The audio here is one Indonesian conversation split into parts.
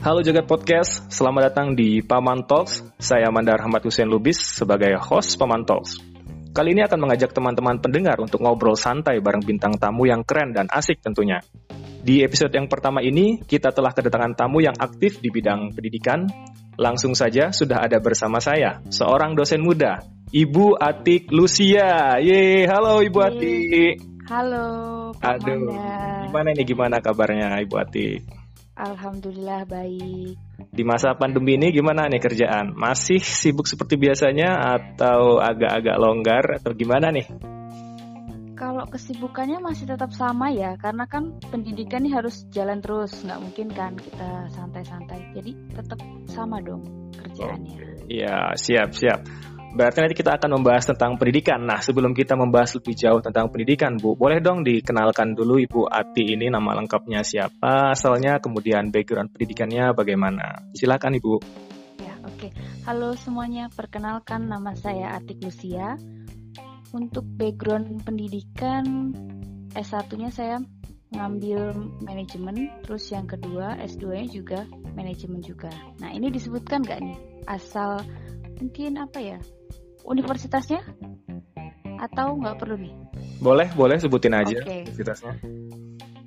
Halo Jagat Podcast, selamat datang di Paman Talks. Saya Mandar Ahmad Hussein Lubis sebagai host Paman Talks. Kali ini akan mengajak teman-teman pendengar untuk ngobrol santai bareng bintang tamu yang keren dan asik tentunya. Di episode yang pertama ini, kita telah kedatangan tamu yang aktif di bidang pendidikan. Langsung saja sudah ada bersama saya, seorang dosen muda, Ibu Atik Lucia. Ye, halo Ibu Atik. Halo, Aduh, gimana nih gimana kabarnya Ibu Atik? Alhamdulillah baik. Di masa pandemi ini gimana nih kerjaan? Masih sibuk seperti biasanya atau agak-agak longgar atau gimana nih? Kalau kesibukannya masih tetap sama ya, karena kan pendidikan ini harus jalan terus, nggak mungkin kan kita santai-santai. Jadi tetap sama dong kerjaannya. Iya, siap, siap. Berarti nanti kita akan membahas tentang pendidikan. Nah, sebelum kita membahas lebih jauh tentang pendidikan, Bu, boleh dong dikenalkan dulu Ibu Ati ini nama lengkapnya siapa, asalnya, kemudian background pendidikannya bagaimana. Silakan Ibu. Ya, oke. Halo semuanya, perkenalkan nama saya Atik Lucia. Untuk background pendidikan S1-nya saya ngambil manajemen, terus yang kedua S2-nya juga manajemen juga. Nah, ini disebutkan nggak nih? Asal mungkin apa ya? Universitasnya? Atau nggak perlu nih? Boleh, boleh sebutin aja Oke. aktivitasnya.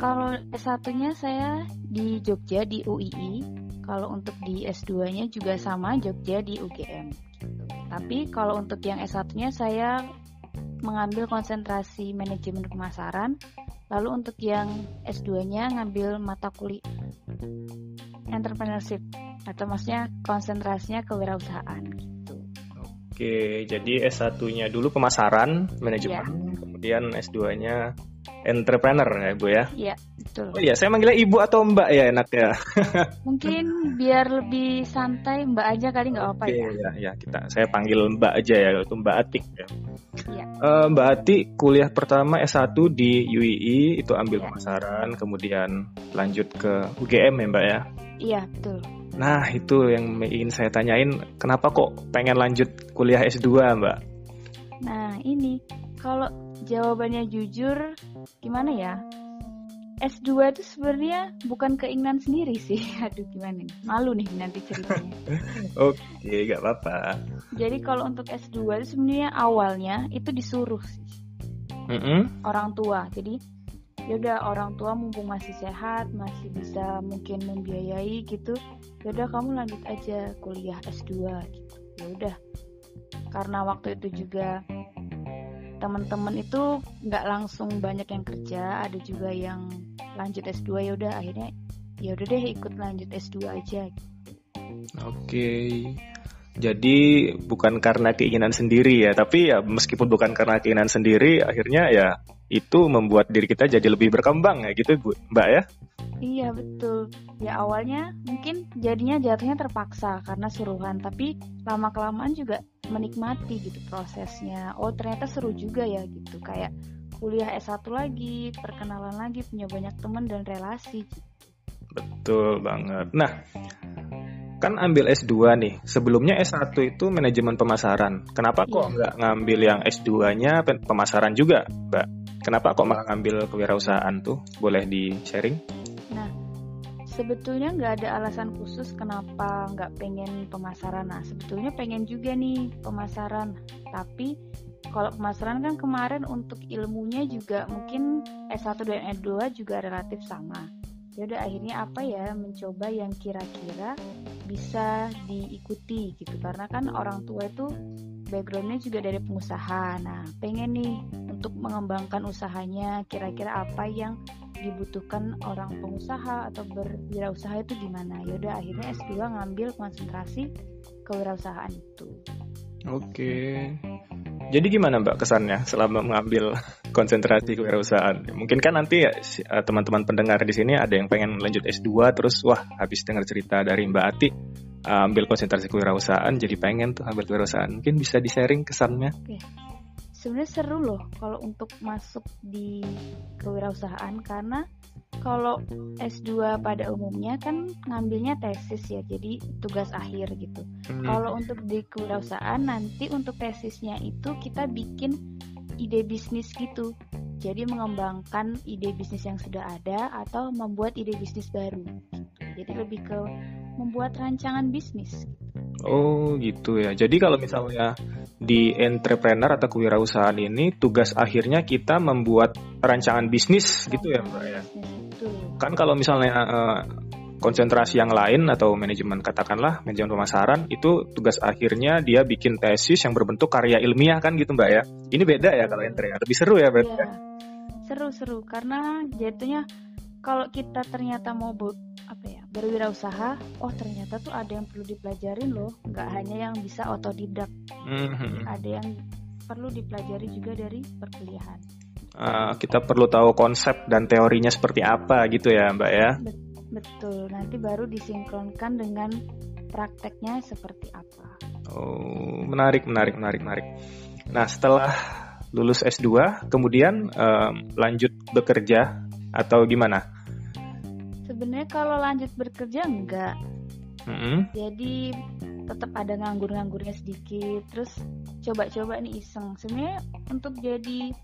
Kalau S1-nya saya di Jogja di UII. Kalau untuk di S2-nya juga sama Jogja di UGM. gitu. Tapi kalau untuk yang S1-nya saya mengambil konsentrasi manajemen pemasaran. Lalu untuk yang S2-nya ngambil mata kuliah entrepreneurship atau maksudnya konsentrasinya kewirausahaan. Oke, jadi S1-nya dulu pemasaran, manajemen, kemudian S2-nya entrepreneur ya, Bu ya. Iya, betul. Oh iya, saya manggilnya Ibu atau Mbak ya enak ya. Mungkin biar lebih santai Mbak aja kali nggak apa Oke, ya. ya, ya kita saya panggil Mbak aja ya, itu Mbak Atik ya. Iya. Eh, Mbak Atik kuliah pertama S1 di UII itu ambil Iya. pemasaran, kemudian lanjut ke UGM ya Mbak ya. Iya, betul. Nah itu yang ingin saya tanyain, kenapa kok pengen lanjut kuliah S2 Mbak? Nah, ini kalau jawabannya jujur gimana ya? S2 itu sebenarnya bukan keinginan sendiri sih. Aduh, gimana nih? Malu nih nanti ceritanya. Oke, gak apa-apa. Jadi kalau untuk S2 itu sebenarnya awalnya itu disuruh sih Mm-mm. orang tua. Jadi ya udah orang tua mumpung masih sehat, masih bisa mungkin membiayai gitu. Ya udah kamu lanjut aja kuliah S2 gitu. Ya udah. Karena waktu itu juga teman-teman itu nggak langsung banyak yang kerja, ada juga yang lanjut S2 ya udah akhirnya ya udah deh ikut lanjut S2 aja. Oke. Jadi bukan karena keinginan sendiri ya, tapi ya meskipun bukan karena keinginan sendiri, akhirnya ya itu membuat diri kita jadi lebih berkembang ya gitu Bu, Mbak ya. Iya betul. Ya awalnya mungkin jadinya jatuhnya terpaksa karena suruhan, tapi lama kelamaan juga menikmati gitu prosesnya. Oh ternyata seru juga ya gitu. Kayak kuliah S1 lagi, perkenalan lagi, punya banyak teman dan relasi. Betul banget. Nah, kan ambil S2 nih. Sebelumnya S1 itu manajemen pemasaran. Kenapa kok Iya. nggak ngambil yang S2-nya pen- pemasaran juga, Mbak? Kenapa kok malah ngambil kewirausahaan tuh? Boleh di-sharing? Nah, sebetulnya nggak ada alasan khusus kenapa nggak pengen pemasaran. Nah, sebetulnya pengen juga nih pemasaran. Tapi kalau pemasaran kan kemarin untuk ilmunya juga mungkin S1 dan S2 juga relatif sama. Ya udah akhirnya apa ya mencoba yang kira-kira bisa diikuti gitu karena kan orang tua itu backgroundnya juga dari pengusaha. Nah, pengen nih untuk mengembangkan usahanya kira-kira apa yang dibutuhkan orang pengusaha atau berwirausaha itu gimana? Yaudah akhirnya S2 ngambil konsentrasi kewirausahaan itu. Oke. Jadi gimana Mbak kesannya selama mengambil konsentrasi kewirausahaan? Mungkin kan nanti ya si- eh, teman-teman pendengar di sini ada yang pengen lanjut S2 terus wah habis dengar cerita dari Mbak Ati eh, ambil konsentrasi kewirausahaan jadi pengen tuh ambil kewirausahaan. Mungkin bisa di-sharing kesannya? Sebenarnya seru loh kalau untuk masuk di kewirausahaan karena kalau S2 pada umumnya kan ngambilnya tesis ya, jadi tugas akhir gitu. Hmm. Kalau untuk di kewirausahaan nanti untuk tesisnya itu kita bikin ide bisnis gitu. Jadi mengembangkan ide bisnis yang sudah ada atau membuat ide bisnis baru. Jadi lebih ke membuat rancangan bisnis. Oh gitu ya. Jadi kalau misalnya di entrepreneur atau kewirausahaan ini tugas akhirnya kita membuat rancangan bisnis gitu ya mbak ya. Kan kalau misalnya uh, konsentrasi yang lain atau manajemen katakanlah manajemen pemasaran itu tugas akhirnya dia bikin tesis yang berbentuk karya ilmiah kan gitu mbak ya. Ini beda ya kalau entre lebih seru ya berarti. Ya. Seru-seru karena jatuhnya kalau kita ternyata mau apa ya berwirausaha oh ternyata tuh ada yang perlu dipelajarin loh nggak hanya yang bisa otodidak mm-hmm. ada yang perlu dipelajari juga dari perkuliahan uh, kita perlu tahu konsep dan teorinya seperti apa gitu ya mbak ya betul nanti baru disinkronkan dengan prakteknya seperti apa. Oh menarik menarik menarik menarik. Nah setelah lulus S2 kemudian um, lanjut bekerja atau gimana? Sebenarnya kalau lanjut bekerja enggak. Mm-hmm. jadi tetap ada nganggur-nganggurnya sedikit. Terus coba-coba nih iseng. Sebenarnya untuk jadi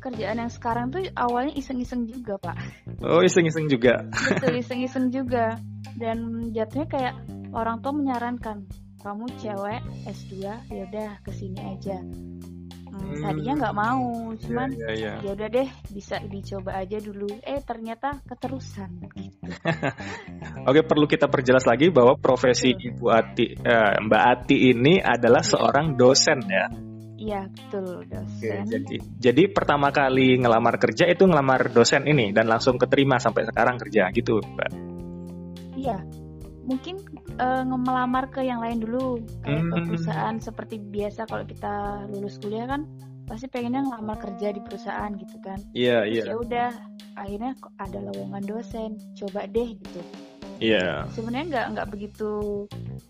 kerjaan yang sekarang tuh awalnya iseng-iseng juga pak oh iseng-iseng juga betul iseng-iseng juga dan jatuhnya kayak orang tua menyarankan kamu cewek S2 yaudah ke sini aja hmm. tadinya nggak mau iya, cuman yeah, yeah, yeah. ya udah deh bisa dicoba aja dulu eh ternyata keterusan gitu oke perlu kita perjelas lagi bahwa profesi betul. ibu Ati eh, Mbak Ati ini adalah iya. seorang dosen ya Iya betul dosen. Oke, jadi jadi pertama kali ngelamar kerja itu ngelamar dosen ini dan langsung keterima sampai sekarang kerja gitu, Mbak. Iya, mungkin uh, melamar ke yang lain dulu kayak hmm. perusahaan seperti biasa kalau kita lulus kuliah kan pasti pengennya ngelamar kerja di perusahaan gitu kan iya yeah, iya yeah. ya udah akhirnya ada lowongan dosen coba deh gitu. Yeah. Sebenarnya nggak nggak begitu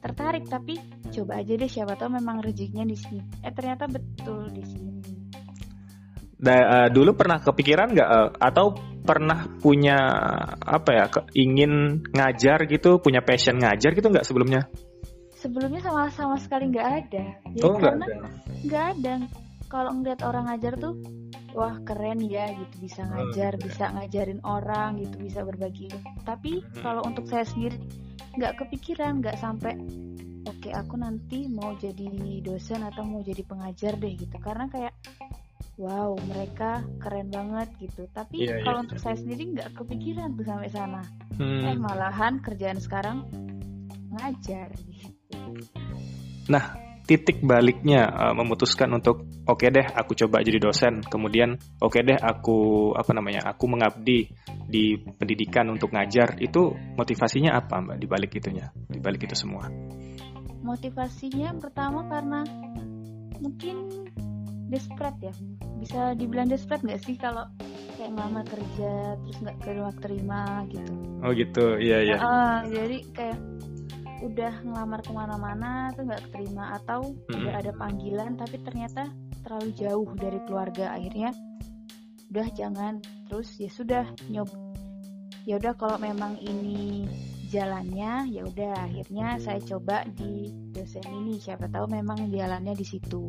tertarik tapi coba aja deh siapa tahu memang rezekinya di sini. Eh ternyata betul di sini. Da, uh, dulu pernah kepikiran nggak uh, atau pernah punya apa ya ke, ingin ngajar gitu punya passion ngajar gitu nggak sebelumnya sebelumnya sama sama sekali nggak ada ya, oh, karena nggak ada kalau ngeliat orang ngajar tuh wah keren ya gitu bisa oh, ngajar oh, bisa ngajarin orang gitu bisa berbagi tapi hmm. kalau untuk saya sendiri nggak kepikiran nggak sampai oke okay, aku nanti mau jadi dosen atau mau jadi pengajar deh gitu karena kayak wow mereka keren banget gitu tapi yeah, iya. kalau yeah. untuk saya sendiri nggak kepikiran tuh sampai sana hmm. eh malahan kerjaan sekarang ngajar gitu nah titik baliknya uh, memutuskan untuk oke okay deh aku coba jadi dosen. Kemudian oke okay deh aku apa namanya aku mengabdi di pendidikan untuk ngajar. Itu motivasinya apa mbak di balik itunya di balik itu semua? Motivasinya pertama karena mungkin desperate ya. Bisa dibilang desperate nggak sih kalau kayak mama kerja terus nggak terima terima gitu? Oh gitu iya iya. Uh, jadi kayak udah ngelamar ke mana-mana tuh nggak terima atau mm-hmm. udah ada panggilan tapi ternyata terlalu jauh dari keluarga. Akhirnya udah jangan. Terus ya sudah nyob ya udah kalau memang ini jalannya ya udah akhirnya saya coba di dosen ini. Siapa tahu memang jalannya di situ.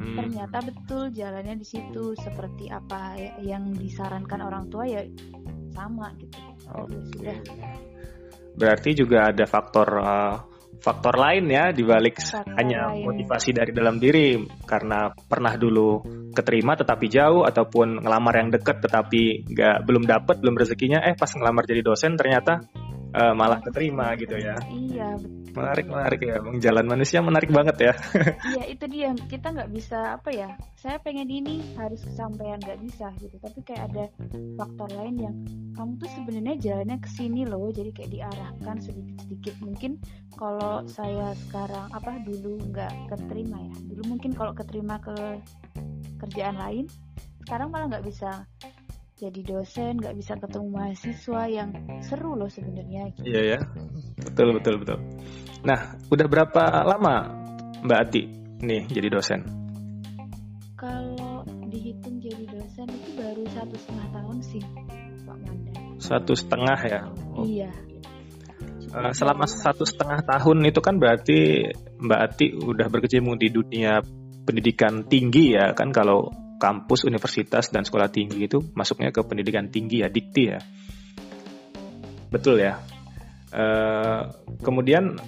Hmm. ternyata betul jalannya di situ. Seperti apa yang disarankan orang tua ya sama gitu. Okay. sudah berarti juga ada faktor uh, faktor lain ya dibalik hanya lain. motivasi dari dalam diri karena pernah dulu keterima tetapi jauh ataupun ngelamar yang deket tetapi nggak belum dapet belum rezekinya eh pas ngelamar jadi dosen ternyata uh, malah keterima gitu ya. Iya betul. Menarik menarik ya, bang jalan manusia menarik banget ya. iya itu dia kita nggak bisa apa ya. Saya pengen ini harus kesampaian nggak bisa gitu. Tapi kayak ada faktor lain yang kamu tuh sebenarnya jalannya ke sini loh. Jadi kayak diarahkan sedikit sedikit. Mungkin kalau saya sekarang apa dulu nggak keterima ya. Dulu mungkin kalau keterima ke kerjaan lain, sekarang malah nggak bisa jadi dosen nggak bisa ketemu mahasiswa yang seru loh sebenarnya gitu. iya ya. Betul betul betul. Nah udah berapa lama mbak Ati nih jadi dosen? Kalau dihitung jadi dosen itu baru satu setengah tahun sih pak Manda. Satu setengah ya? Oh. iya. Uh, selama satu setengah tahun itu kan berarti Mbak Ati udah berkecimpung di dunia pendidikan tinggi ya kan? Kalau kampus, universitas, dan sekolah tinggi itu masuknya ke pendidikan tinggi ya, dikti ya. Betul ya. Uh, kemudian